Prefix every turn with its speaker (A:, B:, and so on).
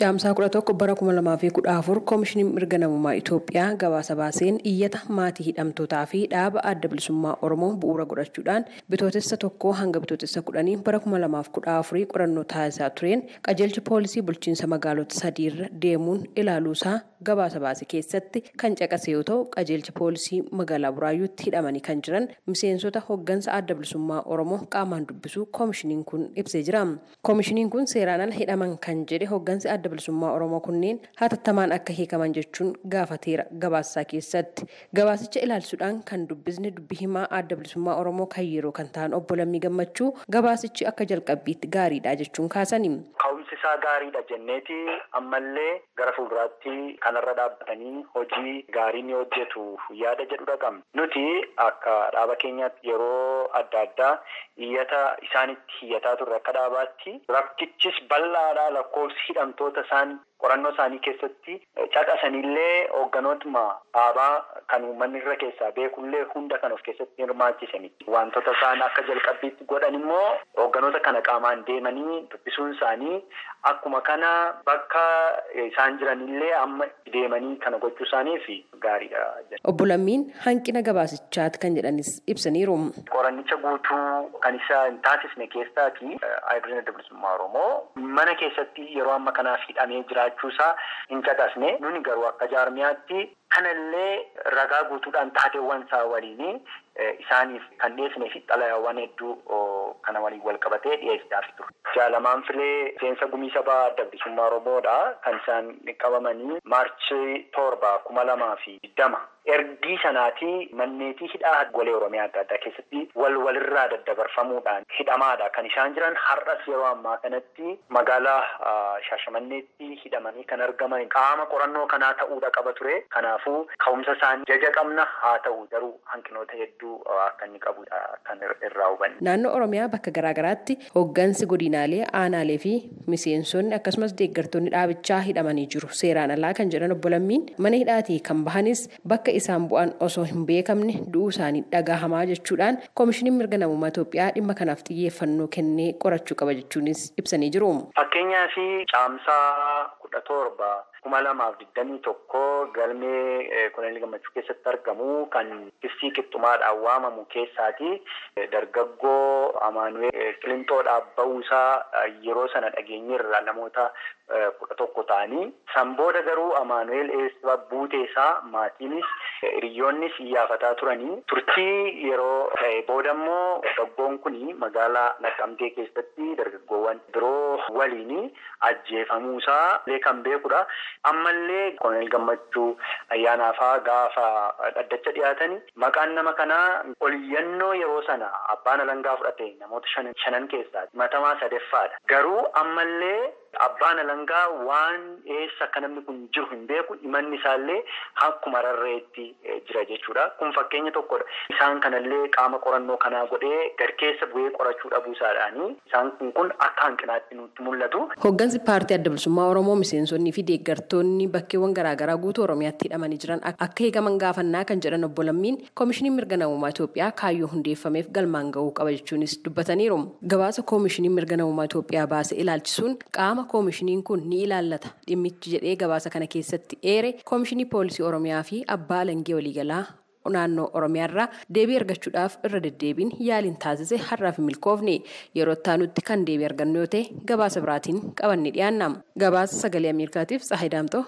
A: Caamsaa kudha tokko bara kuma lamaa fi kudha afur koomishiniin mirga namummaa Itoophiyaa gabaasa baaseen iyyata maatii hidhamtootaa fi dhaaba adda bilisummaa Oromoo bu'uura godhachuudhaan bitootessa tokkoo hanga bitootessa kudhanii bara kuma lamaaf kudha afurii qorannoo taasisaa tureen qajeelchi poolisii bulchiinsa magaalota sadiirra deemuun ilaaluusaa gabaasa baase keessatti kan caqase yoo ta'u qajeelchi poolisii magaalaa Buraayyuutti hidhamanii kan jiran miseensota hoggansa adda bilisummaa Oromoo qaamaan dubbisuu koomishiniin kun ibsee jira. Koomishiniin kun seeraan ala hidhaman kan jedhe hoggansi adda bilisummaa Oromoo kunneen hatattamaan akka hiikaman jechuun gaafateera gabaasicha keessatti. Gabaasicha ilaalchisuudhaan kan dubbisne dubbi himaa adda bilisummaa Oromoo kan yeroo kan ta'an obbo Lammii Gammachuu gabaasichi akka jalqabbiitti gaariidha jechuun kaasani.
B: Ka'umsi isaa gaariidha jenneeti ammallee gara fuulduraatti kanarra dhaabbatanii hojii gaarii ni hojjetu yaada jedhudha qabna. Nuti akka dhaaba keenyaatti yeroo adda addaa iyyata isaanitti iyyataa turre akka dhaabaatti rakkichis bal'aadha lakkoofsi hidhamtoota isaan qorannoo isaanii keessatti caqasanillee hoogganootuma dhaabaa kan uummanni irra keessaa beekullee hunda kan of keessatti hirmaachisani. Wantoota isaan akka jalqabbiitti godhan immoo hoogganoota kana qaamaan deemanii dubbisuun isaanii akkuma kana bakka isaan jiranillee amma deemanii kana gochuu isaaniif gaariidha.
A: Obbo Lammiin hanqina gabaasichaati kan jedhanis ibsaniiru.
B: Qorannicha guutuu kan isa hin taasisne keessaati Haayiduriin Adda Bilisummaa Oromoo mana keessatti yeroo amma kanaaf hidhamee jiraachuusaa hin caqasne nuni garuu akka jaarmiyaatti kanallee ragaa guutuudhaan taateewwan isaa waliin isaaniif kan dhiyeessinee fi xalayaawwan hedduu kana waliin wal qabatee dhiyeessaa ture. Jaalamaan filee seensa gumii sabaa adda bilisummaa Oromoodha kan isaan qabamanii maarchi torba kuma lamaa fi digdama. Ergii sanaatii manneetii hidhaa golee Oromiyaa adda addaa keessatti wal walirraa daddabarfamuudhaan hidhamaadha kan isaan jiran har'as yeroo ammaa kanatti magaalaa Shaashamanneetti hidhamanii kan argaman qaama qorannoo kanaa ta'uudha qaba ture. Kanaafuu ka'umsa isaanii jaja qabna haa ta'u garuu hanqinoota hedduu akka inni qabudha kan irraa hubanne.
A: Naannoo Oromiyaa bakka garaagaraatti hooggansi godinaalee aanaalee fi miseensonni akkasumas deeggartoonni dhaabichaa hidhamanii jiru. Seeraan alaa kan jedhan obbo Lammiin mana hidhaatii kan bahanis bakka isaan bu'an osoo hin beekamne du'uu isaanii dhagahamaa jechuudhaan koomishiniin mirga namummaa Itoophiyaa dhimma kanaaf xiyyeeffannoo kennee qorachuu qaba jechuunis ibsanii jiru.
B: Fakkeenyaaf caamsaa kudha torba kuma lamaaf digdamii tokko galmee Koloneel Gammachuu keessatti argamu kan kissii qixxumaadhaan waamamu keessaati. Dargaggoo Amaanuweel Qilinxoodhaaf ba'uusaa yeroo sana dhageenyerra namoota kudha tokko ta'anii san booda garuu Amaanuweel eessa buuteesaa maatiinis hiriyoonnis iyyafataa turanii. Turtii yeroo booda immoo dargaggoon kun magaalaa Naqqamtee keessatti dargaggoowwan biroo waliin ajjeefamuusaa kan beekudha. Ammallee Koloneel Gammachuu ayyaanaafaa gaafa dhaddacha dhiyaatanii maqaan nama kanaa oliyyannoo yeroo sana abbaan alangaa fudhate namoota shanan keessaa himatamaa sadeffaadha. Garuu ammallee abbaan alangaa waan eessa akka namni kun jiru hin beeku himanni isaallee akkuma rarreetti jira jechuudha. Kun fakkeenya tokkodha. Isaan kanallee qaama qorannoo kanaa godhee garkeessa bu'ee qorachuu dhabuu isaadhaanii isaan kun kun akka hanqinaatti nutti mul'atu.
A: Hooggansi paartii adda bilisummaa Oromoo miseensonnii fi deeggartoonni bakkeewwan garaagaraa guutuu Oromiyaatti hidhamanii jiran akka eegaman gaafannaa kan jedhan obbo Lammiin koomishiniin mirga namummaa Itoophiyaa kaayyoo hundeeffameef galmaan gahuu qaba jechuunis dubbataniiru. Gabaasa koomishiniin mirga namummaa Itoophiyaa baase ilaalchisuun qaama koomishiniin kun ni ilaallata. Dhimmichi jedhee gabaasa kana keessatti eere koomishinii poolisii Oromiyaa fi abbaa alangee waliigalaa naannoo Oromiyaarraa deebii argachuudhaaf irra deddeebiin yaaliin taasise har'aaf milkoofne. Yeroo itti kan deebii argannu yoo ta'e gabaasa biraatiin qabanne dhiyaanna gabaasa sagalee Ameerikaatiif Tsahayi Daamtoo.